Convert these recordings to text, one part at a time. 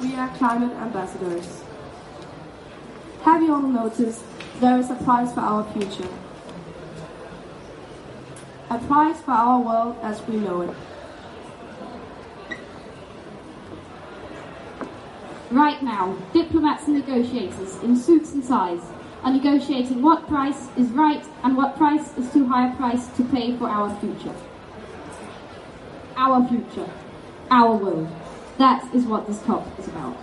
we are climate ambassadors. Have you all noticed there is a price for our future? A price for our world as we know it. Right now, diplomats and negotiators in suits and ties are negotiating what price is right and what price is too high a price to pay for our future. Our future. Our world. That is what this talk is about.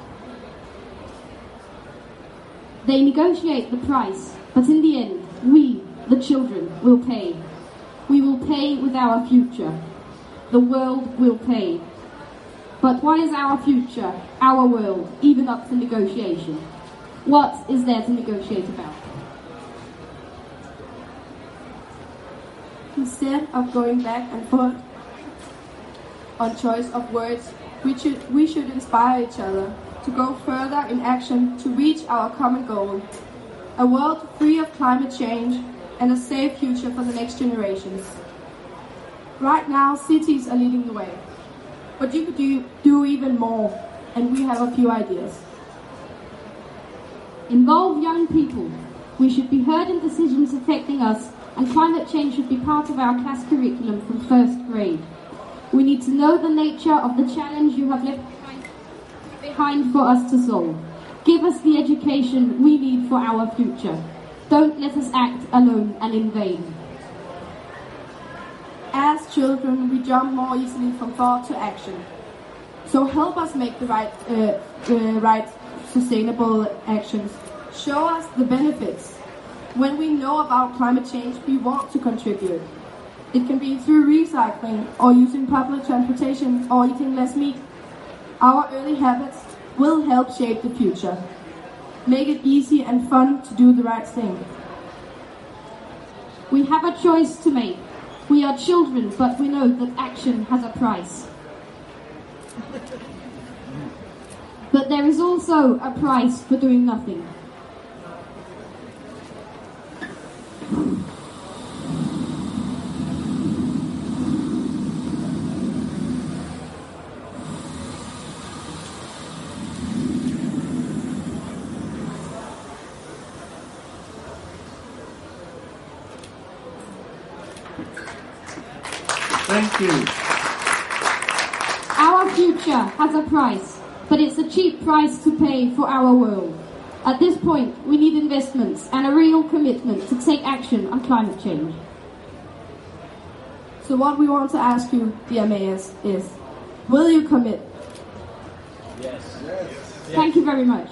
They negotiate the price, but in the end, we, the children, will pay. We will pay with our future. The world will pay. But why is our future, our world, even up for negotiation? What is there to negotiate about? Instead of going back and forth on choice of words, we should, we should inspire each other to go further in action to reach our common goal a world free of climate change and a safe future for the next generations. Right now, cities are leading the way, but you could do, do even more, and we have a few ideas. Involve young people. We should be heard in decisions affecting us, and climate change should be part of our class curriculum from first grade. We need to know the nature of the challenge you have left behind for us to solve. Give us the education we need for our future. Don't let us act alone and in vain. As children, we jump more easily from thought to action. So help us make the right, uh, uh, right sustainable actions. Show us the benefits. When we know about climate change, we want to contribute. It can be through recycling, or using public transportation, or eating less meat. Our early habits will help shape the future. Make it easy and fun to do the right thing. We have a choice to make. We are children, but we know that action has a price. But there is also a price for doing nothing. Thank you. Our future has a price, but it's a cheap price to pay for our world. At this point, we need investments and a real commitment to take action on climate change. So what we want to ask you, dear mayors, is, will you commit? Yes. Thank you very much.